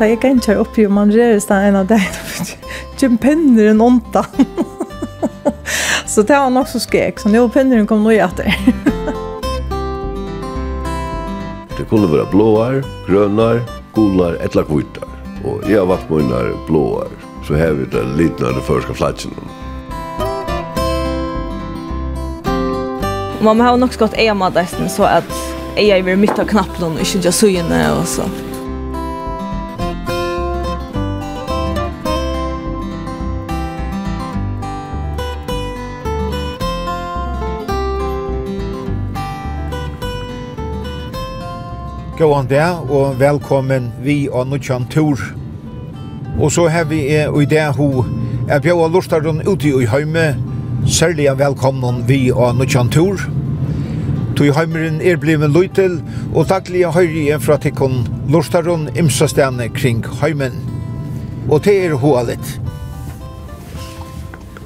Da jeg ganger oppi og man rører seg en av deg Kjem penner en ånda. Så det var nok så skrek. Så nå penneren kom noe i etter. det kunne være blåar, grønnar, gular, etla kvitar. Og jeg har vært mine blåar. Så har vi det litt når det første flatsen. Man har nok skott eier med så at eier er mitt av knappen og ikke just søgjene og så. Gåan det, og velkommen vi og Nutsjan Tur. Og så har vi og i det ho, er bjøa lortaren ute i høyme, særlig er velkommen vi og Nutsjan Tur. Tui høymeren er blivet løytel, og daglig høyre igjen fra tikkun lortaren imsastene kring høymen. Og det er hoa litt.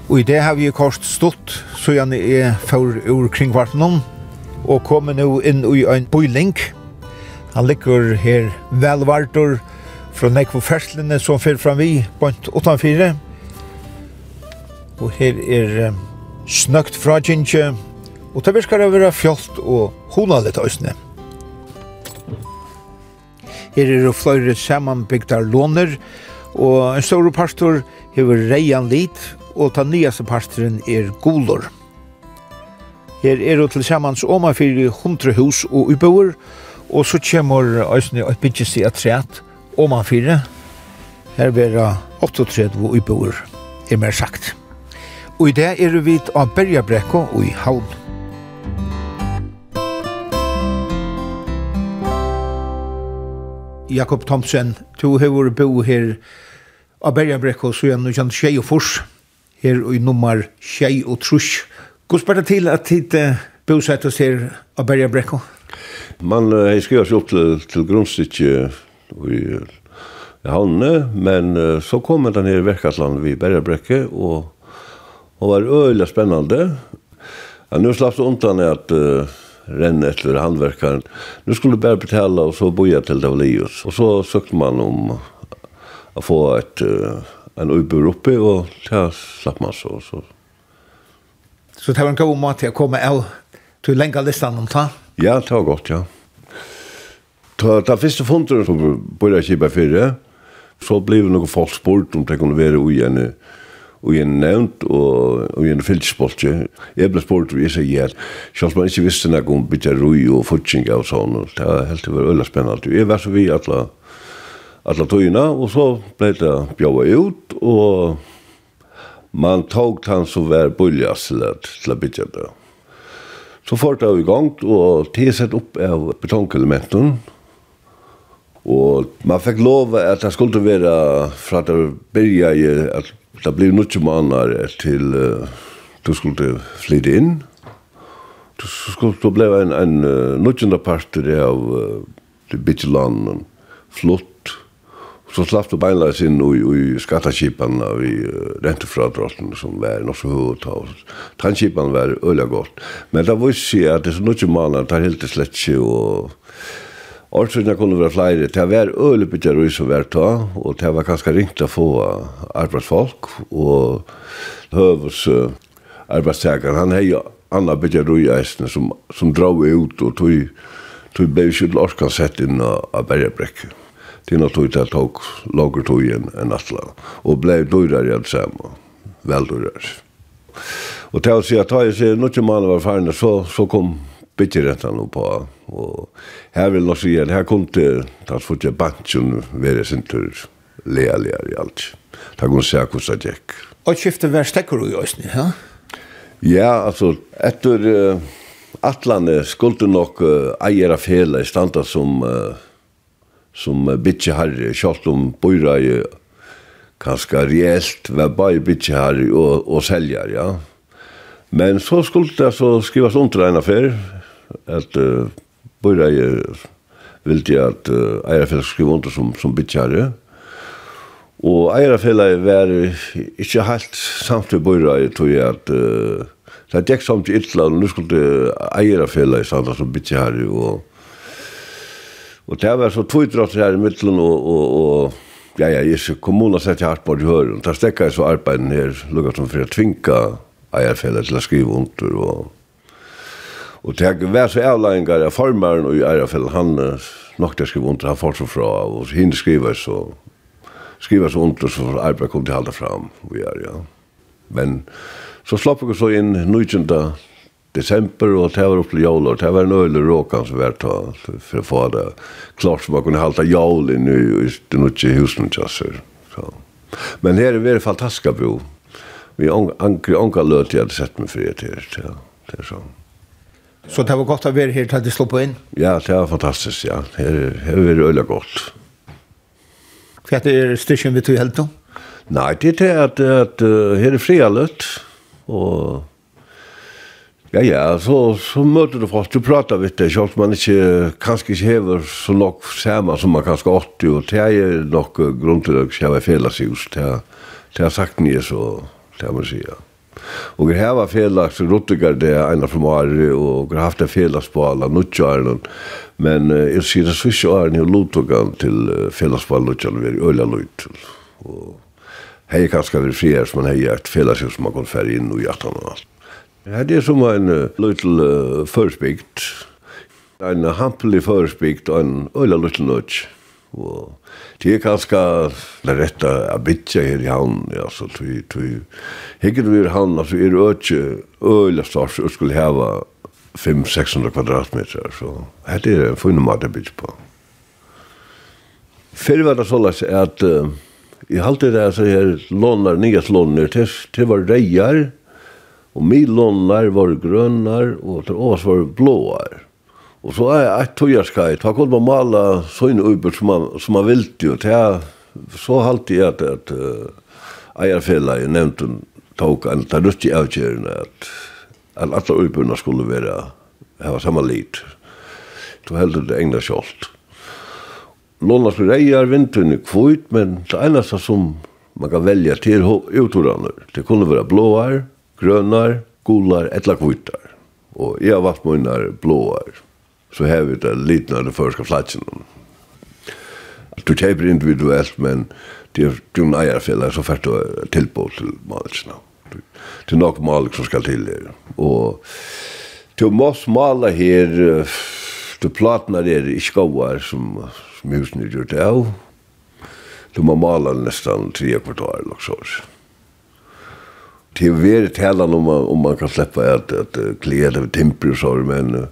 Og i det har vi kort stått, så gjerne er for ur kringkvartenen, og kommer nå inn i en bøylink. Han ligger her velvartor fra nekvo ferslene som fyrir fram vi, bont 84. Og her er um, snøkt fra Gintje, og det virkar å være fjolt og hona litt òsne. Her er det flere samanbygdar låner, og en stor pastor hever reian lit, og ta nyaste pastoren er golor. Her er det til samans om 400 hus og ubøver, og Og så kommer Øysene og bygger seg et træt, og man fire. Her blir det 38 og bor, er mer sagt. Og i det er vi av Bergebrekko og i Havn. Jakob Thomsen, du har bo her av Bergebrekko, så er det kjent tjej og fors, her i nummer tjej og trusk. Hvordan spør det til at tid bosattes her av Bergebrekko? Ja. Man har skrivet seg opp til, til grunnstykket i havnene, men så kom den her verkatland vid Bergebrekke, og, och var øyelig spennende. Ja, nu slapp det undan at uh, renne etter handverkaren. Nu skulle bare betala, og så boja til det var livet. Og så søkte man om å få et, uh, en uibur oppi, og ja, slapp man så. Så, så det var en god måte å komme av til lenge listan om tann? Ja, det var godt, ja. Ta, ta første funder som burde jeg kjipa fyrre, så ble det noen folk spurt om det kunne være ui en, ui en nevnt og ui en fylgspoltje. Jeg ble spurt og jeg sier ja, selv man ikke visste noe om bytja rui og futsing og sånn, det var helt var øyla spennende. Jeg var så vi alla alla tøyene, og så ble det bjøva ut, og man tog han som var bøljast til, til å bytja det. Så fort det i gang, og det er sett opp av betonkelementen, og man fikk lov at det skulle være fra det begynte i at det ble noen måneder til uh, du skulle flytte inn. Du skulle, du ble en, en uh, noen parter av uh, det bytjelandet flott så slapp du beinleis inn i, i skattakipan av i uh, rentefradrotten som var noe så høyt av. Tannkipan var øyla godt. Men det var seg at det er så nødvendig maler, det er helt slett ikke og Årsøkene kunne være flere. Det var øyelig bytter røy som var ta, og det var ganske ringt å få arbeidsfolk, og høves uh, arbeidstaker. Han hei anna bytter røy eisene som, som drar ut, og tog, tog ble ikke til sett inn av bergebrekket til når tog til tog lager tog igjen enn atla. Og blei dyrare alt sammen. Vel dyrare. Og til å si at jeg sier, når ikke mannen var ferdig, så, så kom bytjerettene på. Og her vil jeg si at her kom til tatt for ikke bansjen være sin tur lea lea i alt. Da kunne se hvordan det gikk. Og skiftet hver stekker du i Øsne, ja? Ja, altså, etter uh, atlane skulle nok uh, eier av hele i standa som uh, som bitje har kjalt om bøyra i kanskje reelt, var bare bitje har og, og selger, ja. Men så skulle det så skrivas under en affær, at uh, bøyra i vildi at uh, Eirafell skriva under som, som bitje har. Og eierfellet var ikke helt samt i bøyra i tog at uh, det gikk samt i Ytland, og nå skulle Eirafell i samt som bitje har, og Og det var så tvidratt her i middelen og, og, og ja, ja, ikke kommunen sett i hardt på i høren. Da stekket jeg så arbeiden her, lukket som for å tvinka eierfellet til å skrive under. Og, og det var så avleggingar av formaren og i eierfellet, han nok til å skrive under, han får så fra, og henne skriver så skriva så under så arbeid kom til å halda fram. Og ja, ja. Men så slapp jeg så inn 19 december og det var uppe jul och det var en öl och råkan så for å få det klart som man kunne hålla jul inn i nuche husen just så men her er det fantastiska bo vi anker anka løt jeg hadde sett mig för det Ja, det er sånn. Så det var godt å være her til at du slå på inn? Ja, det var fantastisk, ja. Her, her var det øyla godt. Hva er det styrkjen vi tog helt nå? Nei, det er at, at uh, her er fri og Ja, ja, så, så møter du folk, du prater vidt det, selv man ikke, kanskje ikke hever så nok samme som man kanskje åtte, og det er nok grunn til å kjøre fellesjus, det er, det er sagt nye så, det er man sier. Og jeg har felaks, Ruttigar det er ena fra Mare, og jeg har haft en felaks på alle nuttjaren, men jeg sier det svisje åren i lotogan til felaks på alle nuttjaren, vi er i Øyla Lut, og hei kanskje vi er som man hei er et felaks som man kan fære inn og hjertan og alt. Det er som en uh, liten uh, førspikt. En hampelig førspikt og en øyla liten nødt. Og det er ganske det rette å bytja her i havn. Ja, så tui, tui. hikker vi i havn, altså er øyla øyla stort, og skulle heva 500-600 kvadratmeter. Så det er en funnet mat å bytja på. Fyrir var det så lagt at uh, i halte det så her lånar, nyas lånar, til, til var reier, Og milonar var grønnar, og til ovas var blåar. Og så er eit tøyarskait, han kunne man mala sånne uber som man, som man vilti, og til så halte jeg at, at uh, eierfellet i nevnte tog en ta rutt i avgjørende at, at alle uberna skulle være hava samme lit. Så heldur det egna kjolt. Låna skulle reier vinteren i kvoit, men det eneste som man kan velja til utoraner, det kunne være blåar, grønar, gular eller kvitar. Og jeg har valgt munnar blåar. Så har vi det litnare førska flatsen. Du kjøper individuelt, men det er jo en så først du tilbå til malelsen. Det er nok malik som skal til her. Og til mås mala her, du platene der i skoar som, som husene er gjort av. Du må male nesten tre kvartal och så till ver talan om man om man kan släppa att att kläder temper och så men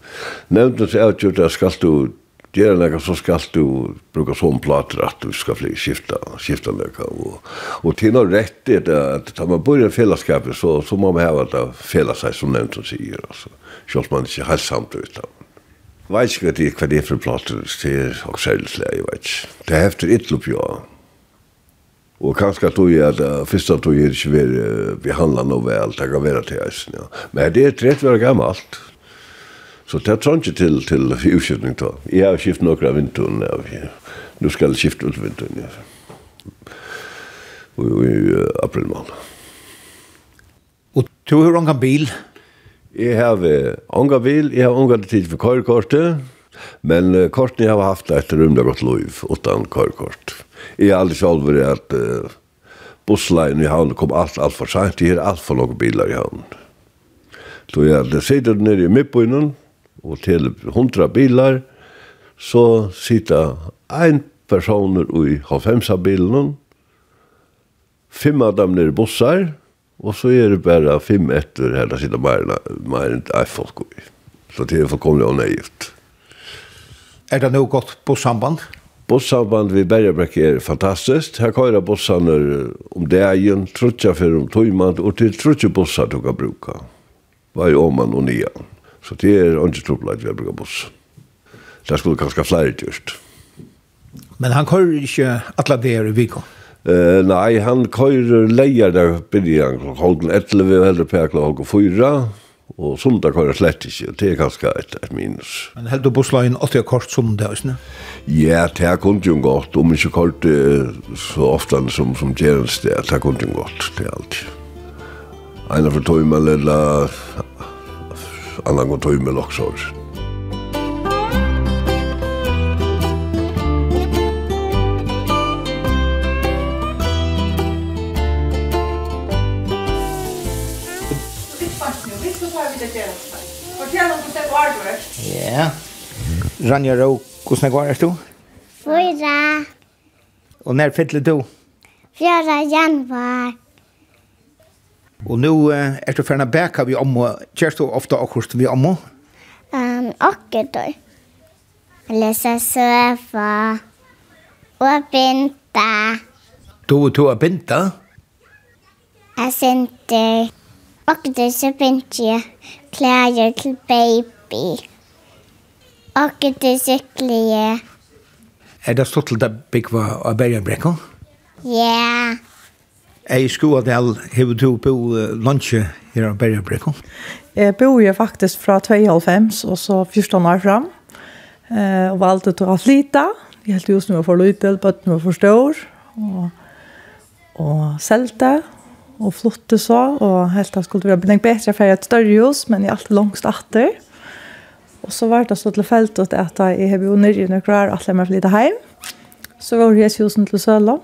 nämnde så att jag ska du göra något så ska du bruka sån plater att du ska fly skifta skifta några och och till något rätt det att ta man börjar fällskapet så så må man behöver att fälla sig som nämnt och säger alltså själv man inte helt samt utan Vet ikke hva det er for plater til Oxelslea, jeg vet ikke. Det hefter ja. Og kanskje at du er det første at du er ikke vil uh, behandle noe vel, det kan være til eisen, ja. Men det er 30 være gammelt. Så det er sånn ikke til, til utskiftning da. Jeg har skiftet noen av vinteren, ja. Nå skal jeg skifte ut vinteren, ja. Og i uh, april måned. Og du har unga bil? Jeg har unga bil, jeg har unga tid for kørekortet, men uh, kortene jeg har haft etter rumlig godt lov, utan kørekortet. Jeg har aldri selv vært at uh, bussleien i havn kom alt, alt for sent. Det er alt for noen biler i havn. Så jeg sitter nere i midtbøynen, og til hundra bilar, så sitter ein personer i H5-bilen, fem av dem nere i bussar, og så er det bare fem etter her, da sitter mer enn ei folk i. Så det er fullkomlig og naivt. Er det noe godt bussamband? Ja. Bussamband vi Bergebrekk er fantastisk. Her køyra bussarna om dagen, trutja fyrir om tøymand, og til trutja bussar du kan bruka. Var jo åman og nia. Så det er ikke trupplag vi har bruka buss. Det skulle kanskje flere gjort. Men han køyrer ikke atla der i Viko? Uh, nei, han køyrer leier der byrjan klokk halden 11, eller per klokk 4, Og sundag kører slett ikke, og det er ganske et, et minus. Men held du busslagen alltid er kort sundag, ikke? Ja, det er kun jo godt, om ikke kort så ofte som, som gjerne sted, det er kun jo godt, det er alltid. Einar for tøymel eller annan går tøymel også, ikke? Ja. Ranja Rau, hvordan går det du? Fyra. Og når fyller du? Fjøra januar. Og nå uh, er du ferdig bæka vi om, og kjørst du ofte akkurat vi om? Um, akkurat da. Lese søva og binta. Du og du er binta? Jeg sender akkurat så binta klær til baby. Og det syklige. Er det stått til det bygge av Bergenbrekka? Ja. Er i at jeg har to på lunsje her av Bergenbrekka. Jeg bor jo faktisk fra 2,5 og så 14 år fram. Eh, og valgte til å flyte. Vi helt just nå for lite, bøtten var for stor. Og, og selte og flotte så. Og helt da skulle det bli bedre for et større hus, men jeg er alltid langst atter. Og så var det så tillfälligt att äta i Hebio nere när kvar at jeg må flytte hjem. Så var jeg husen til Søla.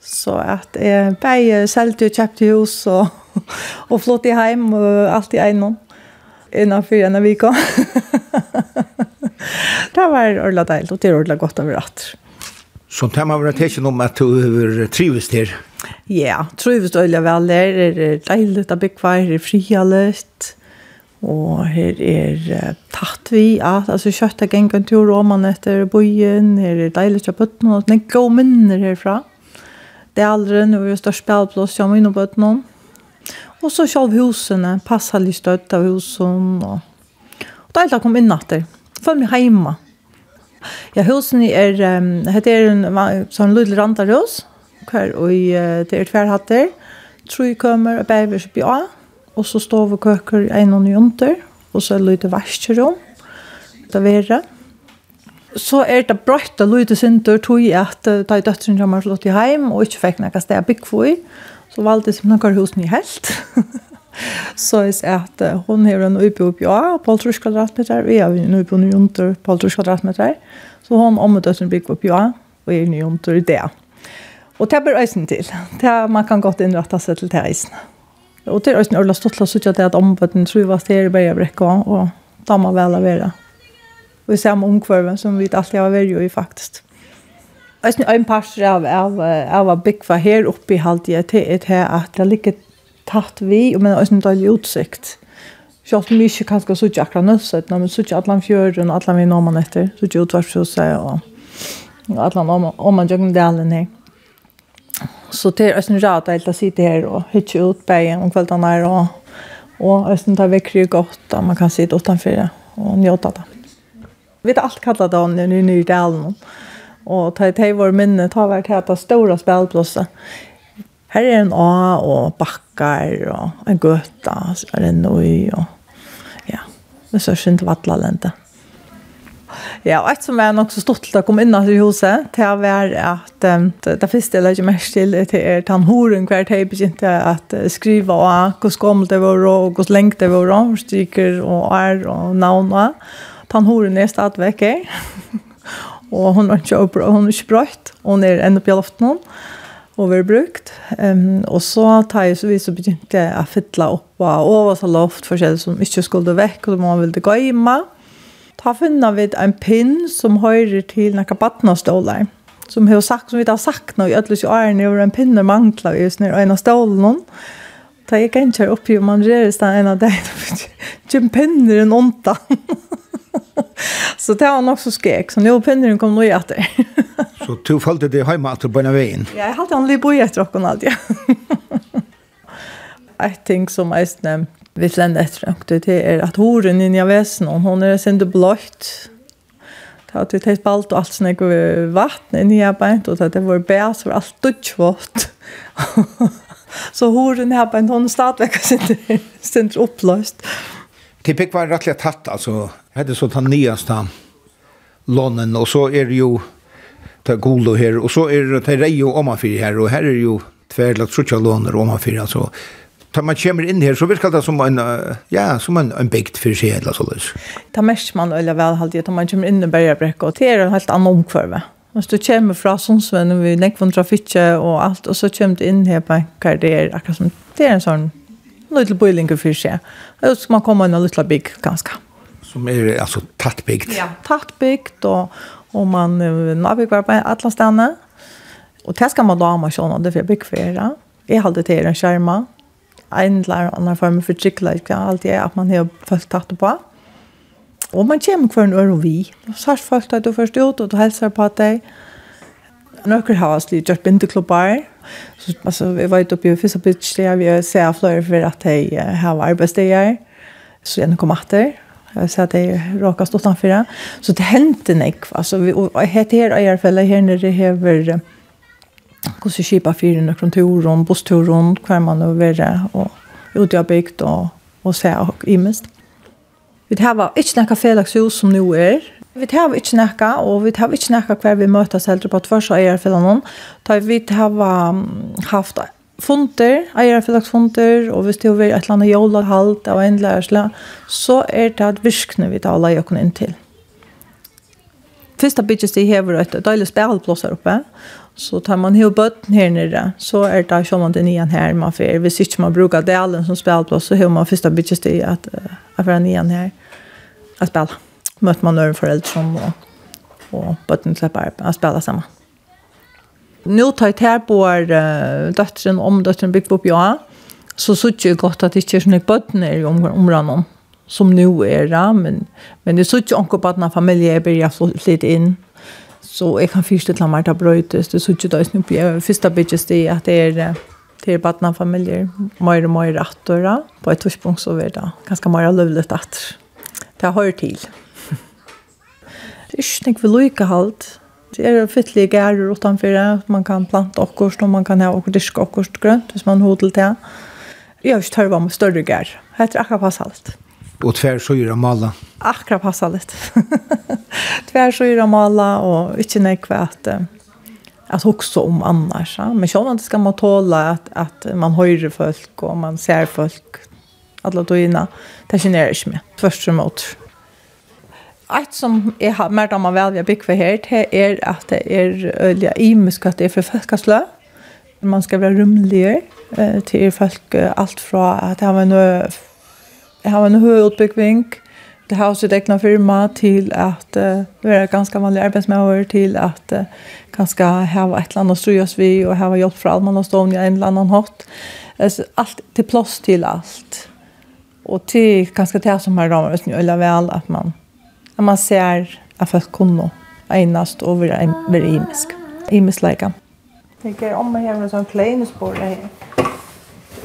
Så at jeg bare sålde og kjøpte hus og, og flott i hem och allt i egnom. innan fyra när vi kom. det var ordentlig deilt og det är orla gott över att. Så det har varit tecken om at du har trivs her? Ja, trivs då vel. där. Det är deiligt bygge bygga, det är frialet. Og her er uh, tatt vi at, altså kjøtt er gengen til man etter bojen, her er deilig til bøtten, og det er gode minner herfra. Det er aldri nå er det størst spelplås, ja, inn og bøtten. Og så kjølv husene, passer litt støtt av husene, og, og deilig å komme inn etter. Følg meg hjemme. Ja, husene er, um, det er en sånn lille randarhus, hver, og uh, det er tverhatter, tror jeg kommer, og bæver seg bjør, og så står vi køkker i en og nøyenter, og så er det lite verskjørom, det være. Så er det brøtt og lite synder, tog jeg at da jeg døtteren kommer slått i heim, og ikke fikk noe sted jeg bygg for i, så valgte jeg som noen hos min helt. så jeg sier at hun har en øyebjør på ja, på 30 kvadratmeter, vi har en øyebjør nøyenter på 30 kvadratmeter. Så hun og døtteren bygg på ja, og jeg er nøyenter i det. Og det blir øyne til. Det er, man kan godt innrette seg til det øyne. Og det er også en ordentlig stått til å sitte at ombøtten tror var stedet bare jeg brekk og, og da må vel være. Og i samme omkvarve som vi alltid har vært jo i faktisk. Og en par av, av, av bygva her oppe i halvdige til et her at det ligger tatt vi, men også en dårlig utsikt. Sjalt mye kanskje så ikke akkurat nødset, men så ikke alle fjøren, alle vi når man etter, så ikke utvarshuset og, og alle om man gjør delen her. Så det är en rad att sitta här och hitta ut bägen om kvällarna här och och östen tar veckor ju gott och man kan sitta utanför och njuta det. Vi vet allt kallat det nu nu i dalen och ta ett vår minne ta vart heta stora spelplatser. Här är en A och backar och en göta så är det och ja. Det så synd vattlalenta. Ja, og et som er nok så stort til å komme inn i huset, til å være at um, det første jeg legger mest til til er tann horen hver tid begynte at uh, skrive og hvordan gammel det var og hvordan lengt det var og stryker og er og navn og tann horen er stadigvæk her. og hun er ikke, hun er ikke brøtt, og hun er enda på loften hun og være brukt. Um, og så tar jeg så vis så begynte jeg å fytle opp og over av oversaloft, forskjellig som ikke skulle vekk, og så må man ville gøyme. Mm ta finna vid en pinn som høyrer til nekka badnastålar. Som, har sagt, som vi har sagt nå i ødløs i årene, over en pinne mangler i snir og en av stålen. Ta jeg kan kjøre oppi, og man rører seg en av deg, kjem pinner en onta. så det var nok så skrek så nå pinneren kom nå i etter. så du følte det hjemme at du en av veien? Ja, jeg halte han litt boi etter åkken alltid. Jeg ting som jeg nevnt vi flände efter det till er at horen inn i väsen hon hon är sen det blått tatt att det balt och allt såna går vatten inn i nya bänt och att det var bär så allt dutchvått så horen här på en hon startvecka sen oppløst. Det fikk være rettelig tatt altså. alltså hade så den nyaste lånen og så er det jo ta golo her, og så er det ta rejo om her, og her er här är ju tvärlat så tjallåner om tar man kommer in här så virker det som en ja, som en en bygd for seg, eller så Det Ta mest man eller väl halt att man kommer in och börjar og det er en helt annan omkvarve. Och du kommer från og vi nekker från trafiken och allt och så kommer du in här på karriär akkurat som det er en sån liten boiling för sig. Och så man kommer en liten big ganska. Som är alltså tattbyggt. Ja, tatt tattbyggt och och man navigerar på alla ställen. Och det ska man då ha man såna det för byggfärra. Jag hade det en skärma en eller annen form for tryggleik, alt det er at man har følt tatt på. Og man kommer hver en øre og vi. Sars folk at du først ut, og du helser på deg. Nøkker har oss litt gjort bindeklubbar. Så, altså, vi var ute oppe i Fissa Beach, der vi ser flere for at de har arbeidsdager. Så gjerne kom etter. Jeg ser at de råkast utenfor. Så det hendte nek. Altså, vi, og her til i hvert fall, her nere hever... Uh, hur så skipa fyra fyrir nøkron turen, bussturen, kvar man över være, og ute av bygd och og se og imest. Vi har ikke noe felagshus som nå er. Vi har ikke noe, og vi har ikke noe hver vi møtes helt på tvers av eierfellene. Da vi har haft funder, eierfellagsfunder, og hvis det har vært et eller annet jolahalt av en lærersla, så er det at virkene vi tar alle jøkken inn til. Først bygges de hever et deilig spelplass her oppe, Så tar man hela bøtten här nere så är det som man den igen här man för Hvis syns man brukar delen som spelplats så har man första bitches det att att vara nian här. Att spela. Mött man några föräldrar som och och bötten släpper att spela samma. Nu tar jag här på döttren om döttren byggt upp ja, så så tycker jag gott att det inte är såna bötten i området som nu är det men men det så tycker jag också på att när familjer börjar flytta in. Så jeg kan fyrst meg til Marta brøytes. Det er sånn at jeg oppe. Første bygges det at det er til badnafamilier. Mer og mer attere. På et tidspunkt så er det ganske mer løvlig at det hører til. Det er ikke noe lykkehalt. Det er fytlige gærer utenfor. Man kan plante akkurat, og man kan ha akkurat disk akkurat grønt hvis man hodel til. Jeg har ikke tørre med større gærer. Det er akkurat pass alt. Och tvärsyra mala. Akkurat passar lite. tvärsyra mala och inte nekva att att också om annars. Ja? Men så man ska man tåla att, att man höjer folk och man ser folk. Alla dojna. Det känner jag inte med. som mot. Et som jeg har märkt om man väljer bygg för her, det er at det er øyelig imisk at det er for folkeslø. Man ska vara rymligare til folk alt fra at det har en har en høy utbyggving, det har sitt egna firma til at uh, være ganske vanlig arbeidsmøver, til at uh, ganske hava et eller annet strues vi, og hava hjelp fra allmann og stående i en eller annen hatt. Alt til plass til alt. Og til ganske det som har rammet ut, eller vel, at man, at man ser at folk kunne enast og være, være imisk. Imisk leika. Tenker om man har en sånn kleinespår her.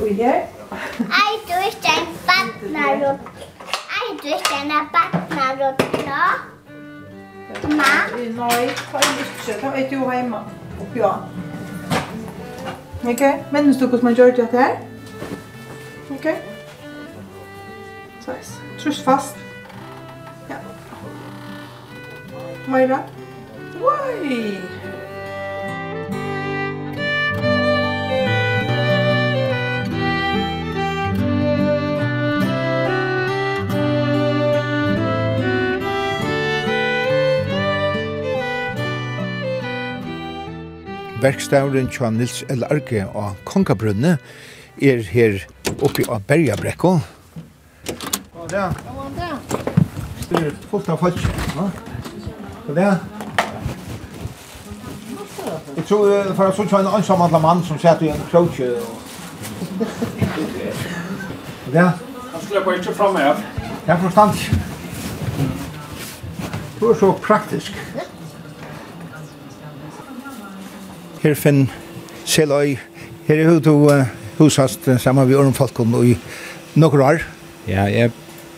Og her. Ei, du er ikke en Partner. Ei, du er ikke en ein da. Ma? Nei, ta en ikke. Ta et jo hjemme. Oppi ja. Ok, minnes du hvordan man gjør det her? Ok. Sås. Trus fast. Ja. Meira. Oi! verkstavren tja Nils L. Arke av Kongabrunne er her oppe av Bergabrekko. God dag. God dag. Styr fullt av folk. God det? Jeg tror det er for jeg sånn en ansamhandla mann som satt i en kroke. God dag. Han skulle bare ikke framme her. Jeg forstand. Du er så praktisk. Ja. her finn Seløy, her er du uh, husast sammen med Ørn Falkon i nokre år. Ja, jeg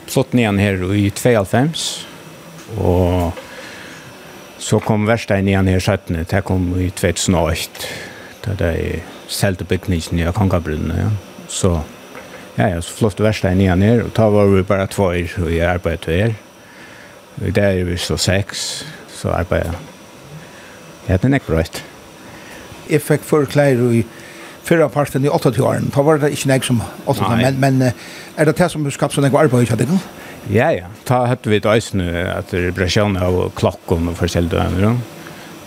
flott nian her i 92, og så kom verstein nian her 17, det kom i 2008, da det er selte bygningen i Kongabrunnen, ja. Så, ja, ja, så flott verstein nian her, og da var vi bare två år, og jeg arbeidet her. Og der er vi så seks, så arbeidet. Ja, det er nekk bra, ikke? jeg fikk for klær i fyrra parten i 28 åren. Da var det ikke nek som 8 år, men, men er det det som skapte sånn ekvar arbeid, ikke sant? Ja, ja. Da hadde vi det et eisne etter reparasjon av klokken og forskjellige døgn.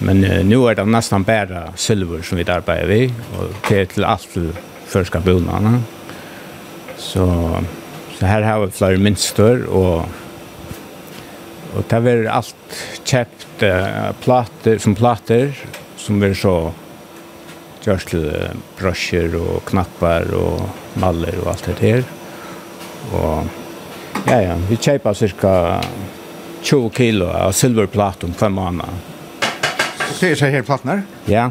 Men uh, nu er det nesten bare silver som vi arbeider vi, og det er til alt til førska bonene. Så, så her har vi flere minster, og, og det er alt kjøpt uh, plater, som plater, som vi så görsle broscher och knappar och mallar och allt det här. Och ja, ja, vi köper cirka 20 kilo av silverplatum för månad. Och det är så här plattor? Ja,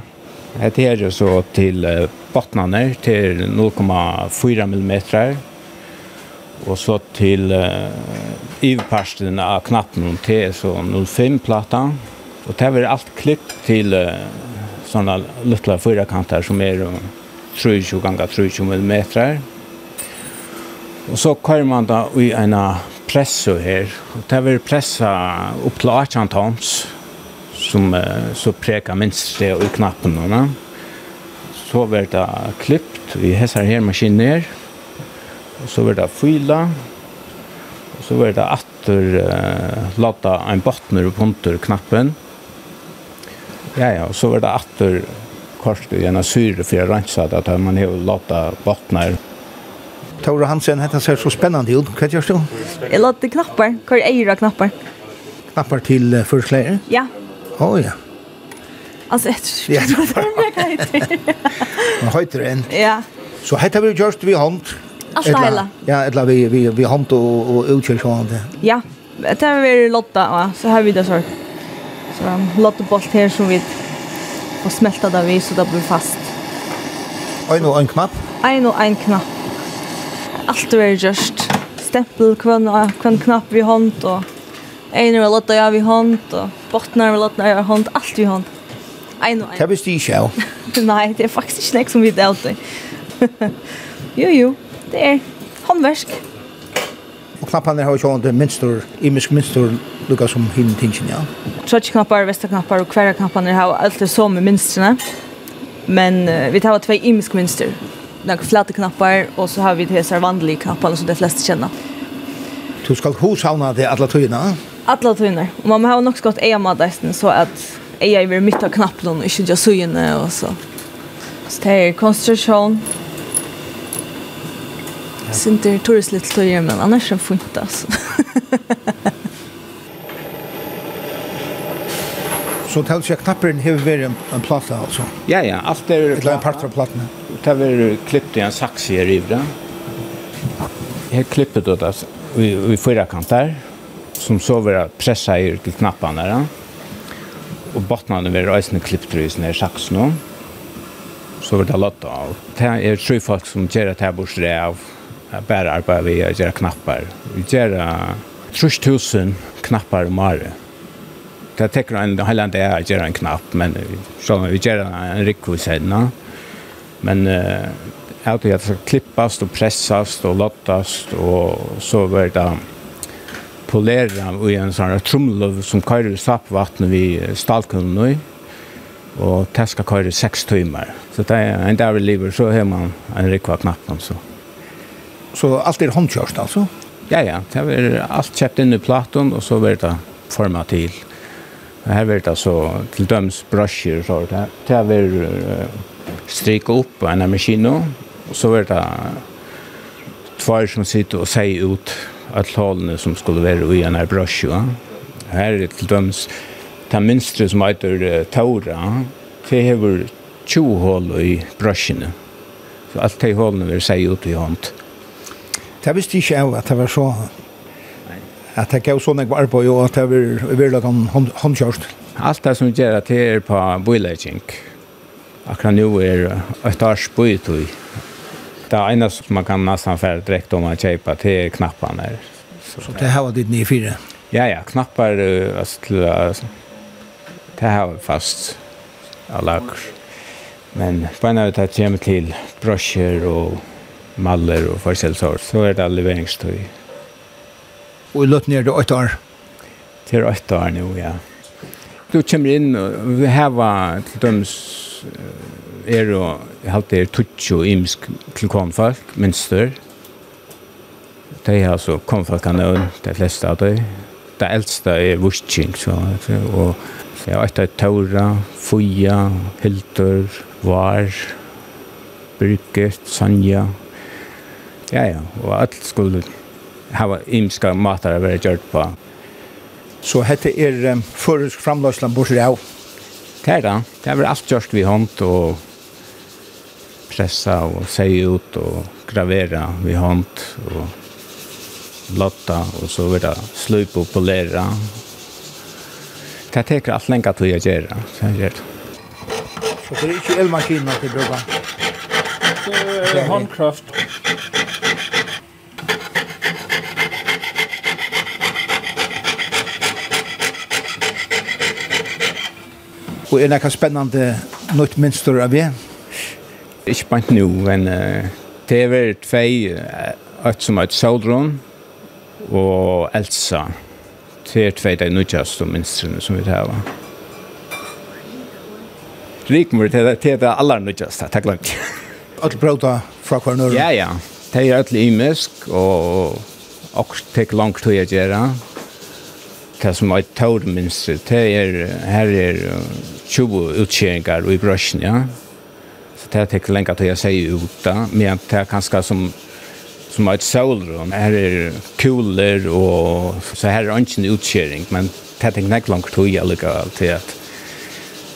det är ju så till bottnarna till 0,4 mm och så till överparten av knappen till så 0,5 plattan och det är allt klippt till sådana lilla fyrakantar som är 30 gånger 30 mm. Och så kör man då i ena pressa här. Och det vill pressa upp till 18 tons som så präkar minst det i knappen. Va? Så blir det klippt i hästar här maskiner. Och så blir det fyla. Och så blir det attor uh, låta en bottner och punter knappen. Ja, ja, og så var det atter kort i en syre for jeg renset at man har lata bottner. Tore Hansen, dette ser så spennende ut. Hva gjør du? Jeg låter knapper. Hva er eier av knapper? Knapper til uh, førklæder? Ja. Å, oh, ja. Altså, jeg tror ikke det er mega høyter. Man høyter en. Ja. Så hette vi gjørst vi hånd. Alt heila. Ja, etla vi, vi, vi hånd og, og utkjørsjående. Ja, det har vi låta, så har vi det sånn. Så en lottebolt her som vi og smelta det vi, så det blir fast. Ein og ein knapp? Ein og ein knapp. Alt er just stempel kvann kvann knapp vi hånd og ein og lotta ja vi hånd og bottnar og lotta ja hånd, alt vi hånd. Ein og ein. Kan ikke av? Nei, det er faktisk ikke nek som vi delte. jo jo, det er håndverk. Og knappene har jo inte minstor, imisk minstor lukka som hinn tingsin, ja. Trotsi knappar, vesta knappar og kværa knapparna har alltid som minstrene. Men uh, vi tar två imisk minster. Några flata knappar och så har vi det här vanliga knapparna som de flesta känner. Du ska hoshavna det alla tøyna? Alla tøyna. Och man har nog skott eja madasten så att eja i mitt av knapparna och inte just suyna och så. Så det är konstruktion, Sinter Torres lite tøyer, men annars är fint alltså. Så tals jag knappen har vi en, en platta altså? Ja, ja. Allt är... Ett en part av platene? Det har klippt i en sax i rivra. Jeg har klippt det altså. Vi, vi fyra kanter som så var pressa i til knapparna där. Og bottnarna var reisende klippt i sina sax nu. Så var det lått av. Det er tre folk som gjør det här bortstre av bare arbeid vi å gjøre knapper. Vi gjør 3000 knapper om året. Det tekker en halvann det er å gjøre en knapp, men så vi gjør en rikvis henne. Men uh, jeg tror det skal klippast og pressast og lottast, og så var det polera i en sån här trumlov som kör i stappvattnet vid stalkunnen nu. Och det ska skal i sex timmar. Så det är en dag vi lever, så har man en rikva knapp så. Så allt är handkört alltså? Ja, ja. Det är allt köpt in i platon och så vart det format till. Här vart det så till döms brusher så det här blir strika upp en maskin och så vart det två som sitter och säger ut att hållen som skulle vara i en här brush. Här är det till döms ta minsta som heter uh, Taura. Det har 20 hål i brushen. Så allt det hålen vill säga ut i hånd det visste ikke jeg at det var så at det gav sånn jeg var på og at det var virkelig han håndkjørst. Alt det som gjør at det er på bøylegging. Akkurat nå er et års bøytøy. Det ene som man kan nesten fære direkte om å kjøpe til knappene. Så, så det her var ditt nye fire? Ja, ja, knappar til det her var fast alla. Men på en av det kommer till broscher och maller og forskjellsår, så er det leveringstøy. Og i løtten er det åtte år? Til åtte år nå, ja. Du kommer inn, og vi har til døms er og halte er tutsi og imsk til konfolk, minster. De har konfolkene og de fleste av dem. Det eldste er vursking, så, og det er åtte taura, fuja, hildur, var, Birgit, Sanja, Ja, ja, og alt skulle hava imska matar a vera gjørt på. Så hette er um, føresk framløslan borser av. Det er da, det er alt gjørst vi hånd og pressa og seie ut og gravera vi hånd og lotta og så vera slup og polera. Det teker alt lenga til å gjøre, så jeg gjør det. Så det er ikke elmaskinen til du bruker? Det er håndkraft Og er det spennende nytt minster av det? Ikke bare nå, men uh, det er vel tvei, et som er et Soldron og Elsa. Det er tvei de nødgjeste minstrene som vi tar. Rikmur, det er det aller nødgjeste, takk langt. Alle prøvda fra hverandre? Ja, ja. Det er alle imisk, og og tek langt til å gjøre det som er tår minst, det er, her er 20 utkjeringar i brøsjen, ja. Så det er ikke lenge til jeg sier ut da, men det er kanskje som som er et solrum. Her er kuler, og så her er ikke en utkjering, men det er ikke lenge langt tog jeg lukket til at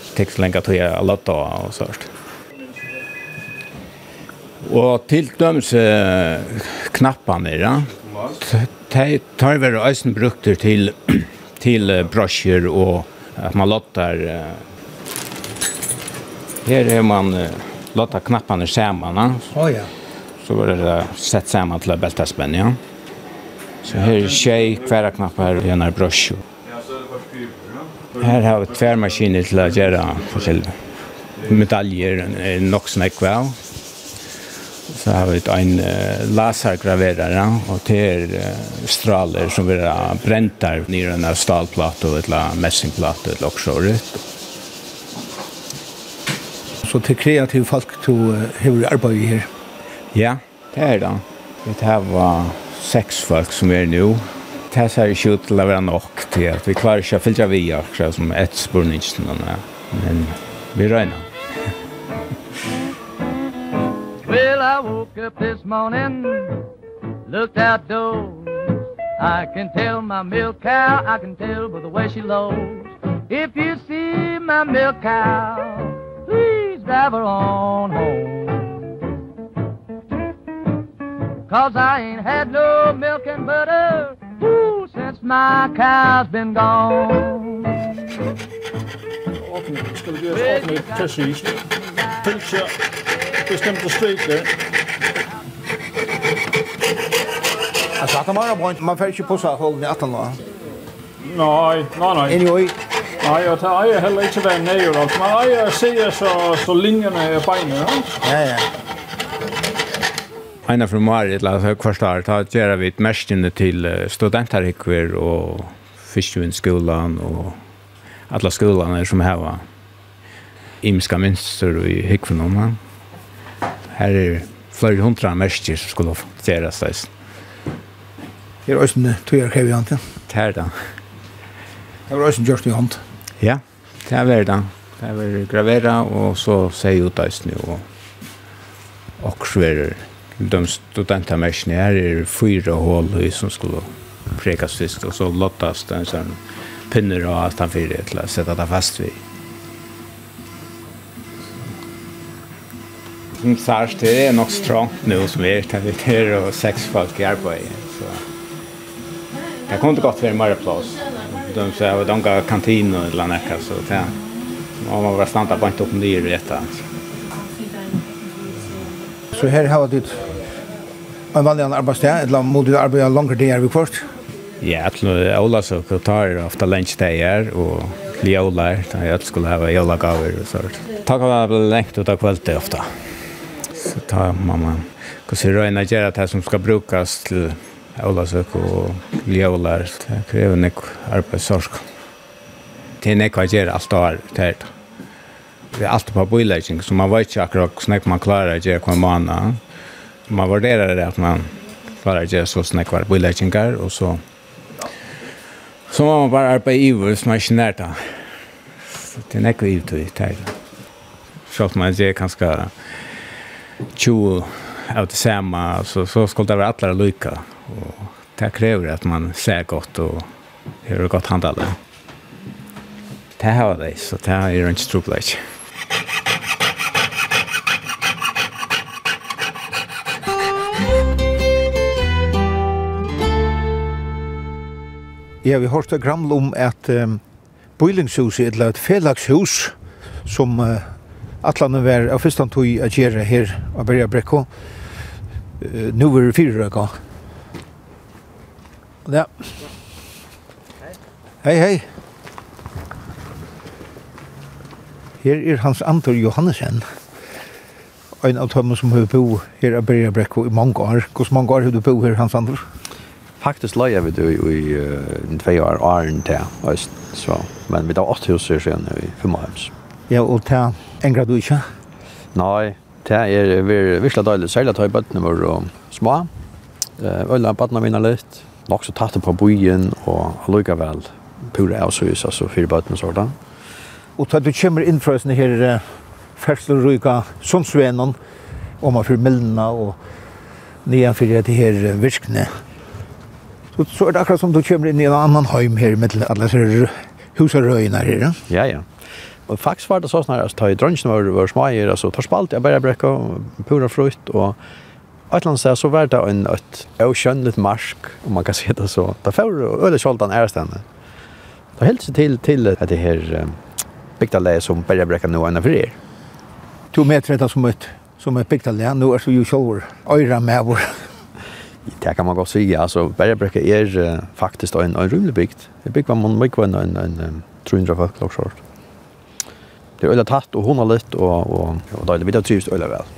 det er ikke lenge tog jeg lukket og sånt. Og til dømes knappene, ja. De tar vi øyne brukter til till brosjer och att man lottar her är man lottar knapparna samman. Oh, ja. Så var det sett samman till bältaspänn, ja. Så her är tjej, kvära knappar och en brosjer Här har vi tværmaskiner til å gjøre forskjellige medaljer, nog snäckväl så har vi en lasergraverare och det är straler som vi har bränt där nere den här stalplaten eller mässingplaten eller också Så till kreativ folk to hur arbetar här? Ja, det är det. Vi har var sex folk som är nu. Det här ser ju ut till att vara nog till att vi klarar inte att fylja via som ett spurningstiden. Men vi röjnar. I woke up this morning Looked outdoors I can tell my milk cow I can tell by the way she lows If you see my milk cow Please drive her on home. Cause I ain't had no milk and butter Ooh, since my cow's been gone. Åpne, skal vi gjøre åpne til sys bestämda stycken. Alltså att man har bränt, man får inte pussa hållen i attan då. Nej, nej, nej. Anyway. Nei, og det jag heller inte vem nej då. Men jag ser så så linjene är beinet, Ja, ja. ja. Einar fra Marit, la oss kvarstar, da gjør vi merskene til studentarikver og fiskevindskolan og alla skolene som har imska minster i hikvenom. Ja her er flere hundra mestjer som skulle gjøre stedet. Her er også en tøyer krev i hånd, ja? Det er det. Det var også en gjørst i hånd. Ja, det er det. Det er gravera, og så ser jeg ut av og og sverer de studentamärkene Her er fyra hål i som skulle prekas fisk og så lottas den sånn pinner og alt han fyrir til å sette det fast vid. som sagt, det er nok strångt nå som vi er til og seks folk i arbeid. Så det kunne godt være mer plass. De sier at de ga kantin og eller annet, så det er man må bare standa bare ikke opp nye i dette. Så her har du en vanlig arbeidssted, eller må du arbeide langere det dager vi kvart? Ja, til Ola så tar ofte lunsjdager og til jolar, da jeg skulle ha jolargaver og sånt. Takk for at jeg ble lengt ut av kvalitet ofte så tar mamma och så röjna gärna det som ska brukas till Ålasök och Ljövlar. Det kräver nek arbetssorsk. Det är nek ekva gärna allt det här. Det är allt på biläggning så man vet inte akkurat hur man klarar att göra kommana. Man värderar det att man klarar att göra så snäckvar biläggningar och så Så må man bare arbeide i vår som är kinärt då. Så det er nekva i vår Selv om man är kanskje 20 av det samme, så, så skulle det være alle lykke. Og det krever at man ser godt og gjør godt handlade. Det har det, så det er ikke trobelig. trubbelage. Ja, vi har hørt gramle om at um, Bøylingshuset er et felagshus som uh, Atlanen var av første tog å gjøre her av Berja Brekko. Uh, nå er det fire røyka. Ja. Hei, hei. Her er Hans Antor Johannesen. En av dem som har bo her av Berja Brekko i mange år. Hvordan mange år har du bo her, Hans Antor? Faktisk løy vi det i, i, uh, i, år, i, i, i, Men i, i, i, i, i, i, i, i, i, i, Ja, og ta engra du ikke? Nei, det er virkelig deilig, særlig i botten bøttene våre små. Øyla bøttene mine litt, nok så tatt på byen, og lukkevel pura så altså botten bøttene sånn. Og ta du kommer inn fra sånne her som svenen, om man fyrir mildena og nian fyrir det her virkne. Så, så er det akkurat som du kommer inn i en annan heim her, med alle her husarøyene her. Ja, ja och faktiskt var det så snarare att ta i drönsen var var smajer alltså tar spalt jag bara bräcka pura frukt och Atlant så var det en ett okännligt marsk om man kan se det så. Där får öle skoltan är stände. Då hälsar till till att det här bygdalä som börjar bräcka nu ena för er. Två meter det som et, som ett bygdalä nu er så ju shower. øyre med vår. Det kan man gott säga alltså börjar bräcka är faktiskt en en rymlig bygd. Det bygg var man mycket en en 300 folk och sånt. Det er øyla tatt og hundar litt, og, og, og da er det videre trivst øyla vel.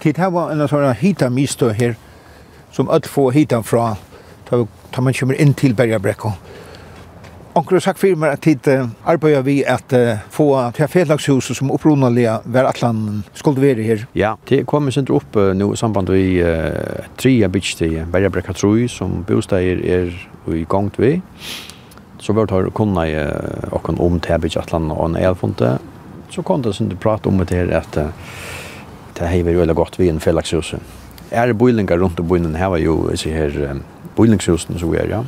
Tid her var en sånn hita mistø her, som alt få hitan fra, da, da man kommer inn til Bergabrekko. Onkel har sagt for meg at tid arbeider vi at uh, få til fedlagshuset som opprunalige hver atlan skulle være her. Ja, det kommer sin opp uh, nå i samband med uh, tre byggstid, Bergabrekka 3, som bostad er, er i gang til vi. Så vart har kunna i och om Täby Jatland och en elfonte. Så kom det synte prata om det här att det här är väldigt gott vi en fällaxhus. Är boilingar runt och boilen här var ju så här boilingshusen så är ja.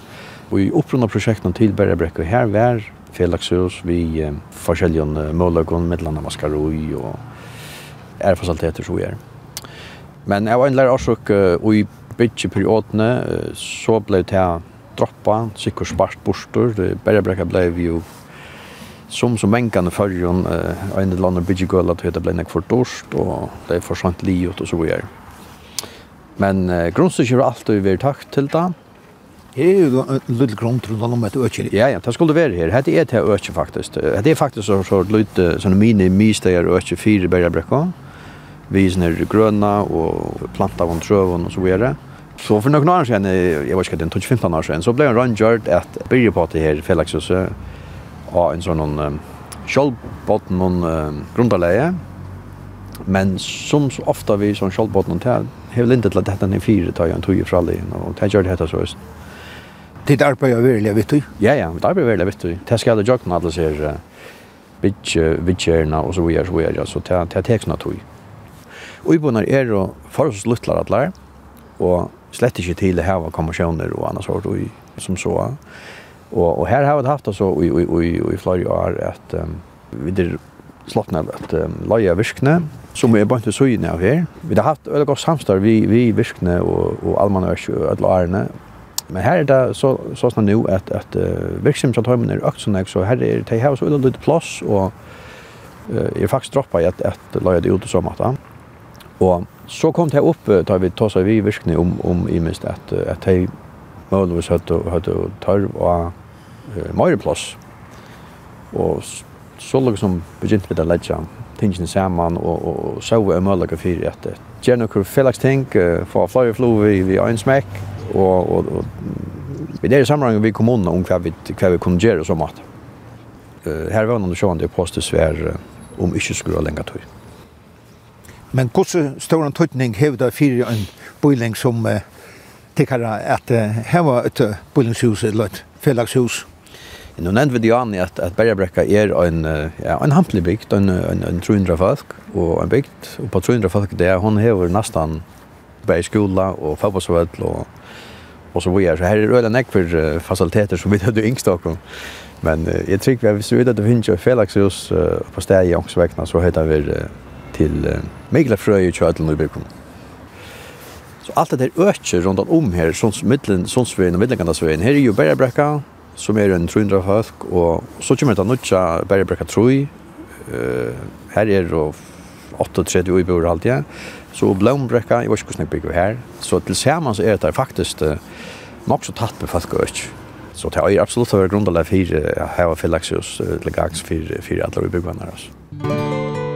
Och i upprunna projekten till Bergbräcka här var fällaxhus vi forskjelligen målagon mellan maskaroi och är fasaliteter så är. Men jag var en lärare och i bytje periodene så ble det droppa, sikkert spart borster, bergebrekka vi jo som som mänkande förjon uh, en eller annan bygge att det blev näck för dorst och det är för sant och så vidare. Men eh, grundstycket har alltid varit takt till det. Det är jo en liten grund runt om et ökje. Ja, ja, det skulle vara här. Det är til økje faktiskt. Det är faktiskt så, så lite sånne mini-mystegar økje fire bergebrekka. Vi är gröna och planta av trøven och så vidare. Mm Så for noen år siden, jeg vet ikke, den 12-15 år siden, så ble en rundgjørt at byrje på det her fellekshøset av en sånn um, kjølbåten noen um, grunnleie, men som så ofta vi som kjølbåten noen til, har vel ikke til at dette er fire tar jeg en tog fra alle, og det gjør det hette så høyest. Tid arbeider virkelig, vet du? Ja, ja, det arbeider virkelig, vet du. Det skal jeg gjøre alle ser vidtjørene og så videre, så videre, så det er tekstene tog. Og i bunnen er jo forholdsluttler atler, og slett ikke til det her var konvensjoner og annars sort og, som så. Og, og her har vi haft altså i, i, i, i flere år at um, vi der slått ned at um, leie virkene, som er bare til søgne av her. Vi har haft veldig godt samstår vi, vi virkene og, og allmannørs og alle årene. Men her er det så, så snart nå at, at uh, virksomhetshøymen er økt sånn, så her er det her så veldig lite plass, og uh, jeg er faktisk droppet at, at leie det ut og så måte. Og så kom det upp där vi tar så vi virkning om om i minst att att hej Målvis att hade torv och mer plats. Och så låg som begynt vi att lägga tingen samman och och så var möjligt för att Jenna kur Felix tänk för fly flow vi vi en smäck och och vi där sammanhang vi kom undan om kvar vi kvar vi kunde göra så mat. Eh här var någon sjön det postes var om inte skulle längre tid. Men hvordan stor en tøytning hever fyrir fire en bøyling som uh, tykker at uh, her var et uh, bøylingshus eller et fellagshus? Nu nevnte vi det an i at, at Bergebrekka er en, ja, en hamplig bygd, en, en, en 300 folk, og en bygd, og på 300 folk det er, hun hever nesten bare skola og fotbollsvøll og, og så videre. Så her er øyne nekk for uh, fasiliteter som vi hadde yngst av Men uh, jeg tror vi hvis vi vet at det finnes jo fellagshus uh, på stedet i Ångsvekna, så heter vi uh, til uh, Mikla frøy i kjøtlen og byggen. Så alt det der øker rundt om her, sånn middelen, sånn svein og middelkantesvein, her er jo Berrebrekka, som er en 300 høsk, og så kommer det nødja Berrebrekka 3, uh, her er og 38 i bur alt, ja. Så Blomrekka, jeg vet ikke hvordan jeg bygger her. Så til sammen så er det faktisk uh, nok så tatt med folk og ikke. Så det er absolutt å være grunnlag for uh, fyrir fyrir Felixus, uh, til gags for, for alle vi her. Altså.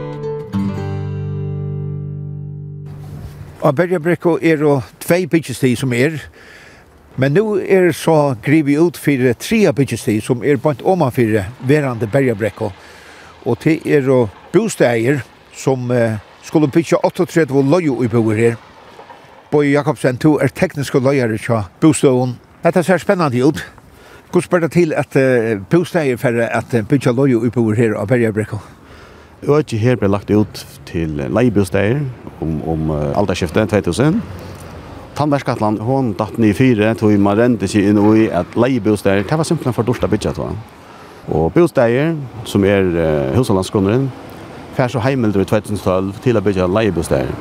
Av Berjabrekko er jo tvei byggestid som er, men nu er så grivi ut for tre byggestid som er bant oma omanfyrre verande Berjabrekko. Og det er jo bosteier som uh, skulle bygge 38 løyo i boer her. Boi Jakobsen, du er teknisk løyere til bostøven. Dette ser spennende ut. Hvordan spør det til at uh, bosteier for at bygge løyo i boer her av Berjabrekko? øki her ble lagt ut til leibosteier om, om uh, alderskiftet 2000. Tandverskatlan, hon datt ni fire, tog man rente seg inn i at leibosteier, det var simpelthen for dorsta bytja, tror Og bosteier, som er uh, husholdlandskroneren, fær så heimeldur i 2012 til å bygge leibosteier.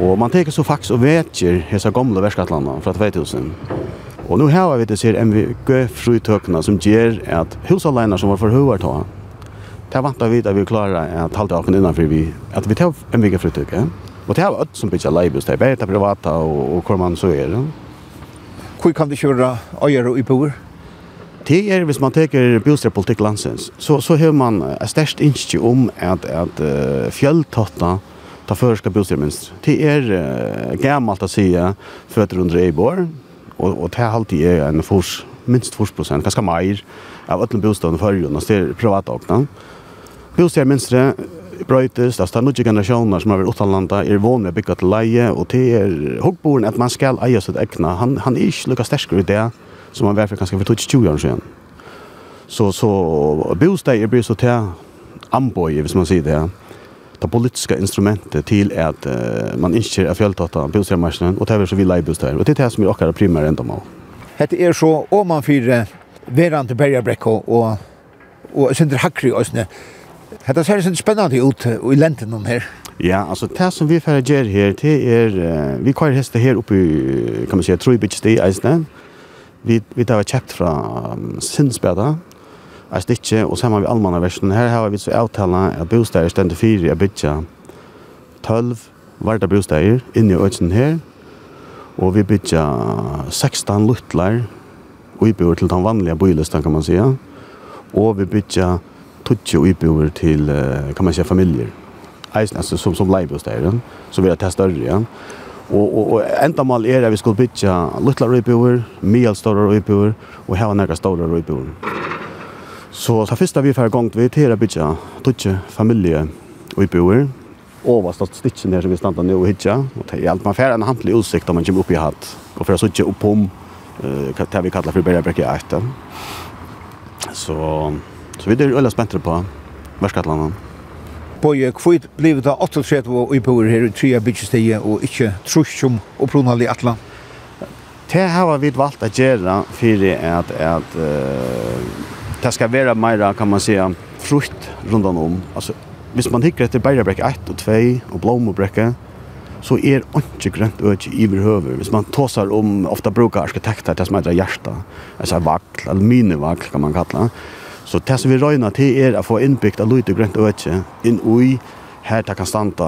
Og man teker så faktisk og vetjer hese gamle verskatlanda fra 2000. Og nu har vi det disse MVG-frutøkene som gjør at husholdleiner som var for høyvartående, Det vantar vi att vi klarar att halda oss innanför vi, att vi tar en vecka frutug. Ja? Och det har var som bygger leibus, det är bäta privata och, och hur man så är. Ja? Hur kan du kjøre øyere i boer? Det är hvis man teker bostadspolitik landsens, så, så har man et størst innskje om att, att uh, fjelltotta ta førska bostadsminister. Det är uh, gammalt att säga føtter under Eibor, och, og det er alltid en fors, minst fors prosent, ganske mer av ötlen bostaden förrjun, och det privata privatåkna. Husar minstre brøytist, altså det er noen generasjoner som har vært utenlanda, er vågne å bygge til leie, og det er hoggboren at man skal eie sitt egna. Han, han er ikke lukket sterkere i det som han var for kanskje for 20 år siden. Så, så bostad er blir så til amboi, hvis man sier det. Det politiska instrumentet til at uh, man ikke er fjelltatt av bostadmarsjonen, og det er så vi leie bostad. Og det er det som er akkurat primære enda mål. Hette er så, om man fyrir verand til Bergerbrekko og, og Sindre Hakri og sånne, Hetta ser seg spennande ut i lenten om her. Ja, altså det som vi får gjøre her, det er, vi kører hester her oppe i, kan man si, Trøybitsti, Eisne. Vi, vi tar kjøpt fra um, Sinnsbeda, er ikke, og sammen med allmanna versjonen. Her har vi så avtala at bostager stender fire er bytja 12 varda bostager inni i øysen her, og vi bytja 16 luttlar, og vi bor til den vanlige bylisten, kan man si. Og vi bytja tutsi og iboer til, kan man säga, familjer. Eisen, altså, som, som leibos der, så vil jeg testa større, igjen. Og, og, og enda mal er at vi skulle bytja luttla røyboer, middelstorre røyboer, og heva nekka stora røyboer. Så så första vi för gongt vi til att bytja tutje familie och boer. Överst stitchen där som vi standa nu och hitja. och det er alt man fyrir en hantlig utsikt om man kommer upp i hatt och för att sitta upp om eh kan vi kalla för bergbäcke efter. Så Så vi er øyla spenter på verskattlanden. Bøye, hvor ble det 38 og iboer her i tre byggesteget og ikke trusk som opprunal i Atlan? Det har vi valgt å gjøre for at, at uh, det skal være mer, kan man si, frukt rundt om. Altså, hvis man hikker etter bærebrekk 1 og 2 og blomobrekket, så er ikke grønt øke i overhøver. Hvis man tåsar om, ofte bruker arkitekter til som heter hjertet, altså vagl, eller minivagl kan man kalla, det, Så det som vi røyna til er å få innbyggt av lyd grønt og øtje inn ui her det kan standa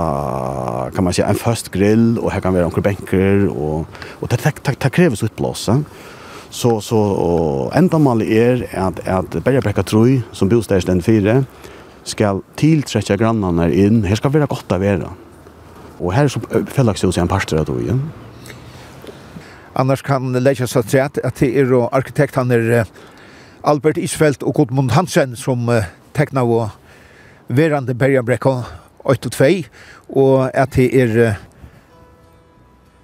kan man si en fast grill og her kan være omkring benker og, og det, det, det, det kreves utblåse så, så endamålet er at, at Bergebrekka Troi, som bostad den fire skal tiltrekke grannene inn. Her skal være godt å være og her er så fellagshus en parster av Trøy Annars kan leggja seg til at det er arkitekt han er Albert Isfeldt og Gudmund Hansen som uh, tekna og verande Bergenbrekka 8 og 2 og at det er uh,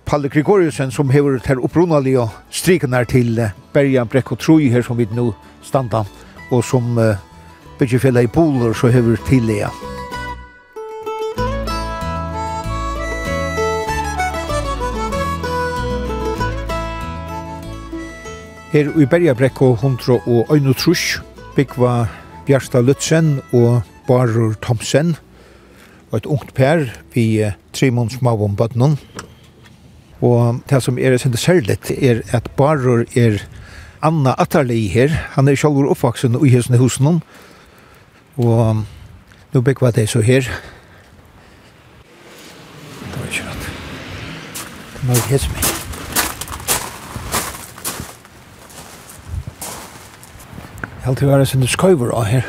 Palle Gregoriusen som hever ter striken her til uh, Bergenbrekka 3 her som vi nå standa og som uh, byggefellet i Poler så hever til det. Her i Bergabrekko hundra og Øyno Trus, byggva Bjarsta Lutzen og Barur Thomsen, og et ungt per vi Trimon mavum Bøtnon. Og det som er sinde særligt er at Barur er Anna Atterli her, han er sjálfur oppvaksen i hesne husen og nu byggva det så her. Det var ikke rett. Det var ikke rett. Helt til å være sin skøyver av her.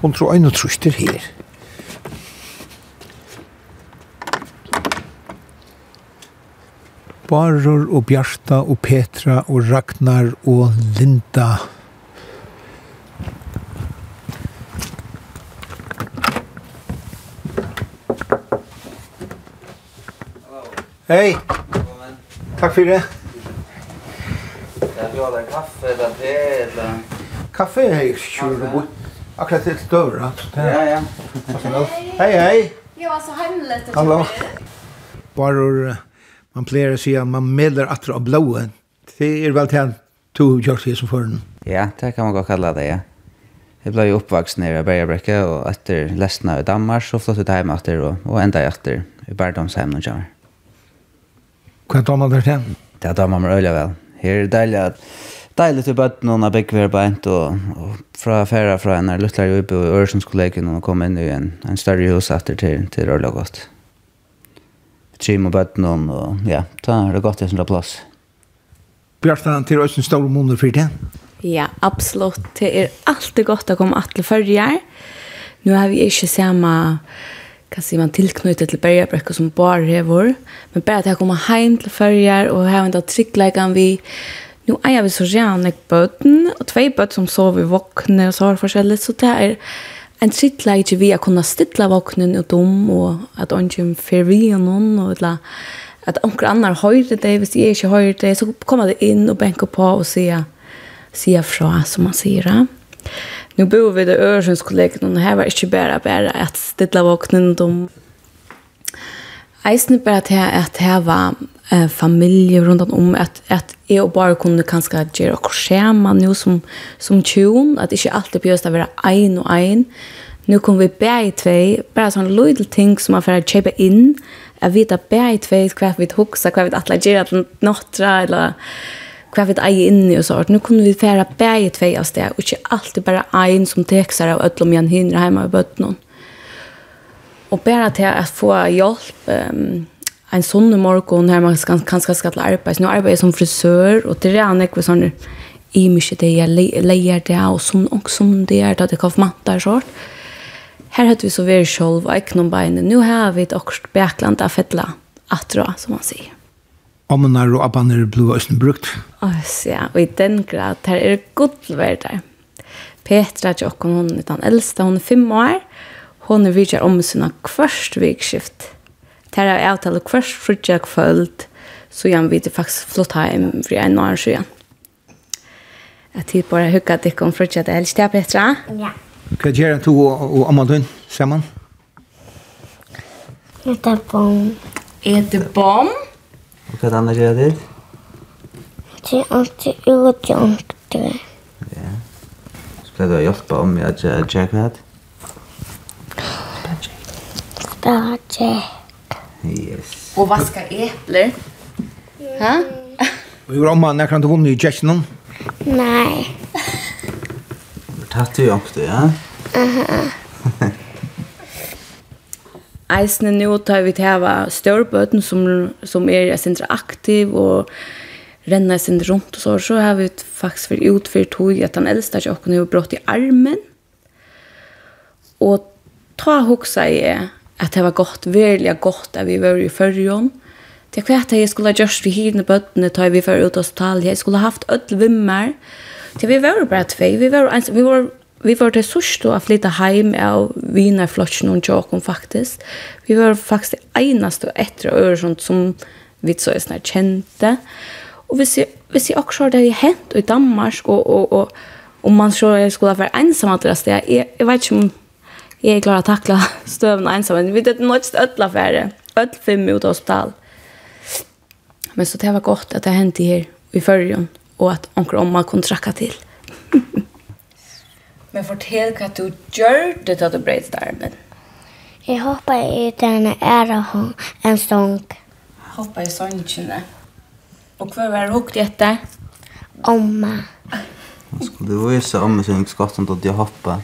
Hun tror øyne og truster her. Barur og Bjarta og Petra og Ragnar og Linda. Hei! Takk for det. Jeg vil ha deg kaffe eller te eller... Kaffe er jeg kjører Akkurat til døra. Ja, ja. Hei, hei. Jo, altså hemmelig. Hallo. Bare man pleier å si at man melder atra av blået. Det er vel til to gjørs det som føren. Ja, det kan man godt kalla det, ja. Jeg ble jo oppvaksen nere i Bergebrekke, og etter lestene i Danmark, så flyttet jeg hjemme etter, og, og enda etter i barndomsheimen og kjører. Hva tar man der til? Det er tar man må øye vel. Her er det deilig at deilig til bøtten og begge vi beint og, og fra færa fra en er luttler oppe i Øresundskollegien og kom inn i en, en større hus etter til, til Rødla godt. Trim og bøtten og ja, da er det godt i sin plass. Bjartan, til Øysen store måneder for det? Ja, absolutt. Det er alltid godt å komme til førre. Nå har vi ikke samme kan si man tilknyttet til bergebrekket som bare hever, men bare at jeg kommer hjem til førjer og har en dag tryggleggene vi Nu er jeg så gärna ikke bøten, og två bøten som sover i våkne og så har forskjellig, så det er en trygglegg vi har kunnet stilla våknen og dom, og at ånden fer vi og noen, og et at onker annar høyre det, hvis jeg ikke høyre det, så kommer det inn og benker på og sier, sier fra, som man sier. Ja nu bor vi där Örsundskollegien och här var inte bara bara att stilla vaknen de Eisen bara til at her var eh, familie rundt om, at, at jeg og bare kunne kanskje gjøre og skjema nå som, som tjon, at ikke alltid bjøst å være ein og ein. Nå kom vi bäi i tvei, bare sånne lydel ting som man får kjøpe inn, at vi tar bäi i tvei hva vi hukser, hva vi atler gjøre til nåttra, eller hva vi eier inne og sånt. Nå kunne vi fære begge tvei av sted, og ikke alltid bare ein som tekster av ødlom igjen hindre hjemme i bøtten. Og bare til å få hjelp, um, en sånn morgen her man kan, kanskje skal til arbeid. Nå arbeider jeg som frisør, og det er ikke sånn i mye det jeg leier det, og sånn og sånn det er, da det kan få formatte og sånt. Her hadde vi så vært selv og ikke noen bein. Nå har vi et akkurat bakland av fettla, atro, som man sier. Omnar og abaner blå østen brukt. Ås, ja, og i den grad, her er godverd der. Petra til okken, hun er den eldste, hun er fem år. Hun er vidtjer om sin kvørst vikskift. Her er avtale kvørst frutja kvöld, så jeg vet faktisk flott hjem for en år siden. Jeg tid bare hukka dykk om frutja det helst, ja, Petra? Ja. Hva gjør du og Amandun sammen? Jeg tar bom. Er det bom? Og hva er det andre gjør det? Det er alltid utgjengte. Ja. Så du å hjelpe om jeg gjør Jack hva? det? Jack. Spør Jack. Yes. Og vaska epler. Hæ? Og gjør omma når kan du vunne i Jack noen? Nei. Du tatt du jo ja? Aha. eisne nu tar vi teva størbøten som, som er sindra aktiv og renna sin rundt og så, så har vi faktisk vært ut tog at han eldste ikke åkken har brått i armen. Og ta hoksa jeg at det var godt, veldig godt at vi var i førjon. Det er at jeg skulle ha gjørst vi hyrne bøttene ta vi var ut av tal. Jeg skulle ha haft ødel vimmer. Det vi var bare tvei, vi var, vi var vi var det sørste å flytte hjem av vinerflotsen og tjåken faktisk. Vi var faktisk det eneste etter og øresund som vi så er snart kjente. Og hvis jeg, hvis jeg også har det hent i Danmark, og, og, og, og man så jeg skulle være ensam at det stedet, jeg, jeg vet ikke om jeg er klar å takle støvn og ensam, men vi vet noe ikke ødel affære, ødel fem ut av hospital. Men så det var godt at det hendte her i førjen, og at onkel om man kunne trakke til. Men fortell hva du gjør det da du breit armen. Jeg hoppa i denne æra en stång. Hoppa i sångkjene. Og hva var det hukt etter? Omma. Jeg skulle vise omma sin skott om at jeg hoppa.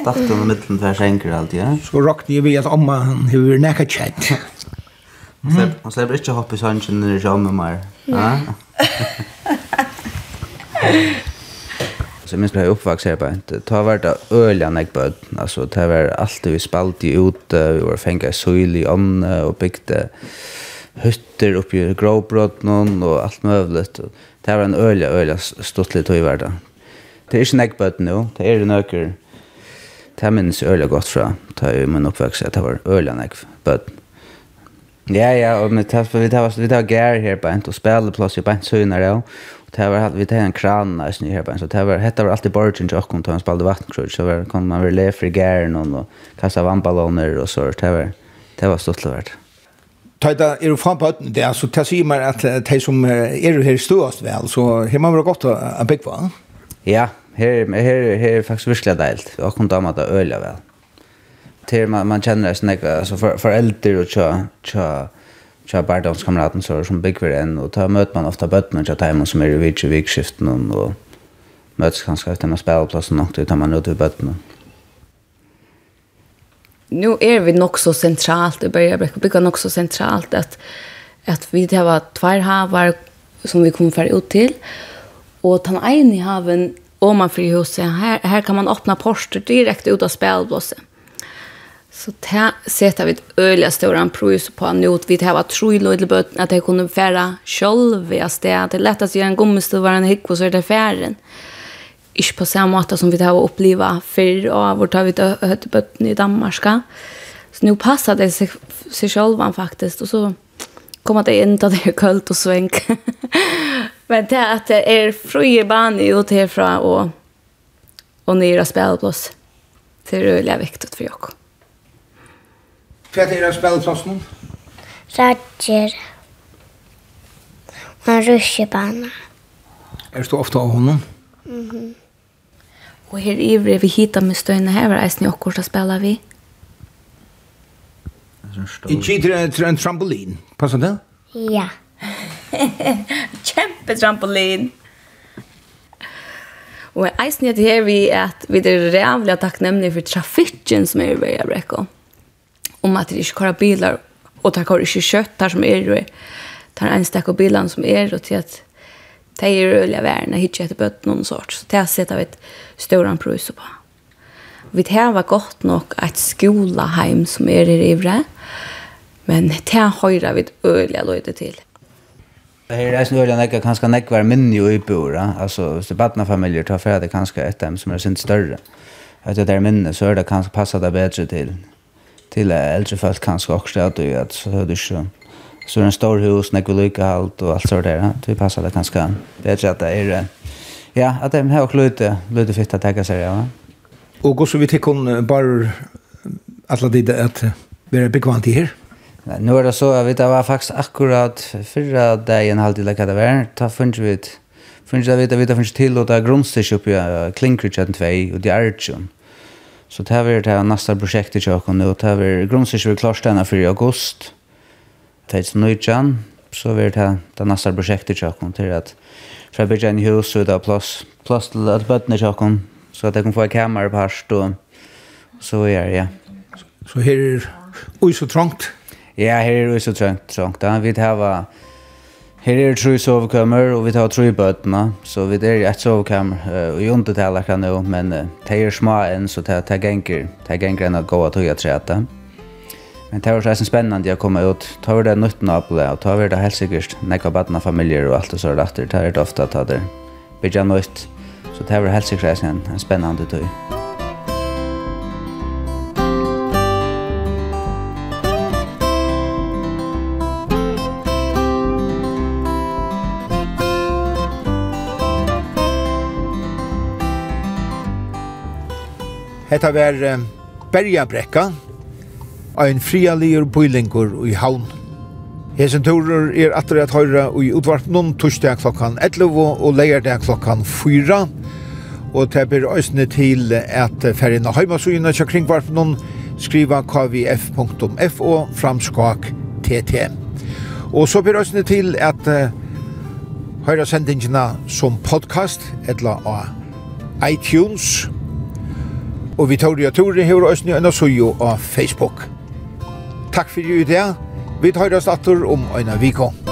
Datt under mittlen tvers enker alltid, ja? Så råkte jeg ved at omma han hur nekka kjent. Han slipper ikke hoppe i stångene når jeg kommer mer. Ja. så minst ble jeg oppvokst her på inte. Ta var det öliga enn jeg bød. Altså, ta var alltid vi spalt i ute, vi var fänga i søylig i ånda och byggde hytter oppi i gråbrådnen och allt möjligt. Det var en öliga, öliga stortlig lite i världen. Det är inte nek bøtt nå, det en öker. Det minnes öliga gott fra, da jeg min oppvekst, at det var öliga nek bøtt. Ja, ja, og vi tar, vi tar vi tar gær her på en, og spelar plass i på inte ja. Og det var vi tar en kran nästan her på så det var hette var alltid borgen och kom ta en spelade vattenkrut så var kom man väl le for gær og og kasta vannballoner og så det var det var stort lovat. Tøyda, er jo fram på det, altså det sier man at de som er her ståast vel, så har man vel godt å bygge Ja, her, her, her er faktisk virkelig deilt, og kom damer det øyla vel till man man känner sig alltså för för äldre och tja tja tja barndomskamraten så som big för en och ta möter man ofta bötterna tja tajmon som är i vid vikskiften och möts kanske efter man spelplatsen och då tar man ut vid bötterna. Nu är vi nog så centralt, det börjar bygga nog så centralt att att vi det var två havar som vi kom för ut till och ta en i haven om man för huset här här kan man öppna porster direkt ut av spelblåsen Så det setter vi ett öliga stora prøys på nu att vi det var i lite böt att det kunde färra själv i Det er lett å gjøre en gummistuv var en hick og så er det färren. Ikke på samma sätt som vi det har uppleva før, och vart har vi det hött i Danmark. Så nå passer det sig, seg själva faktisk, och så kommer det inn til det er kølt och svänk. Men det er att det är frie banor och det är og, och, och nya. Det är øyelig viktig för jag. Hva er det spilleplassen? Radger. Og en rusjebane. Er du ofte av honom? Mhm. Mm og her ivrig vi hittar med støyne her, var eisen i okkur som spela vi? I kitter til en trampolin, passar det? Ja. Kjempe trampolin. Og eisen i her vi at vi er rævlig takknemlige for trafikken som er i vei av rekkom om at det ikke köra bilar och det kører ikke kött där som är det tar en stack av bilarna som är och till att det är rörliga värden ikke etter bøtt någon sort. Så det har sett av ett större prus på. Vi har var gott nog ett skolaheim som är i Ivre, men det har vi öliga löjde till. Det här är snöliga näkka kanske näkka var minni i bora. Alltså, hvis det badna familjer tar färde det kanske ett hem som är sin större. Att det där minne så är det kanske passar det bättre till till äldre folk kanske också att du att så hörde så så en stor hus när vi lycka allt och allt så där det passar det ganska bättre att det är ja att de har klute lite fitt att ta sig ja Og går så vi till kon bara alla det att vara bekvant i her? Nei, Nu er det så, jeg vet, det var faktisk akkurat fyrra dagen halvdelen hva det var, da funnet vi ut, funnet vi ut, vi funnet til, og det er grunnstyrs oppi Klinkridge 2, og det er ikke Så det här är det här nästa projektet jag kan nu. Det här är grundsys vi klart stanna för i august. Det är så nöjtjan. Så är det här det nästa projektet jag kan till att för att bygga en hus och det är plats, plats till att bötna jag kan. Så att jag kan få en kammare på härst och så är det, ja. Så här är det så trångt? Ja, här är det så trångt. trångt. Ja, vi har Her er tre sovekammer, og vi tar tre bøtene, så vi er i ett sovekammer, og jeg ikke taler kan nå, men uh, det er små enn, så det er ganger, det er ganger enn å gå og tog et trete. Men det var så spennende å komme ut, ta var det nytt av og ta var det helt sikkert, nekka badna familier og alt og så rett, det er det ofte at det er bygget nytt, så det var helt sikkert en spennende tog. Hetta var uh, berjabrekka, ein frialigur bøylingur i havn. Hesen turer er atter at høyra i utvarpnum torsdag klokkan 11 og leierdag klokkan 4. Og det blir òsne til at ferina heimasugina kja noen skriva kvf.fo framskak tt. Og så blir òsne til at uh, høyra sendingina som podcast, etla av iTunes, Og vi tar det tur i og østene enn sujo av Facebook. Takk for i dag. Vi tar oss atter om en vikong.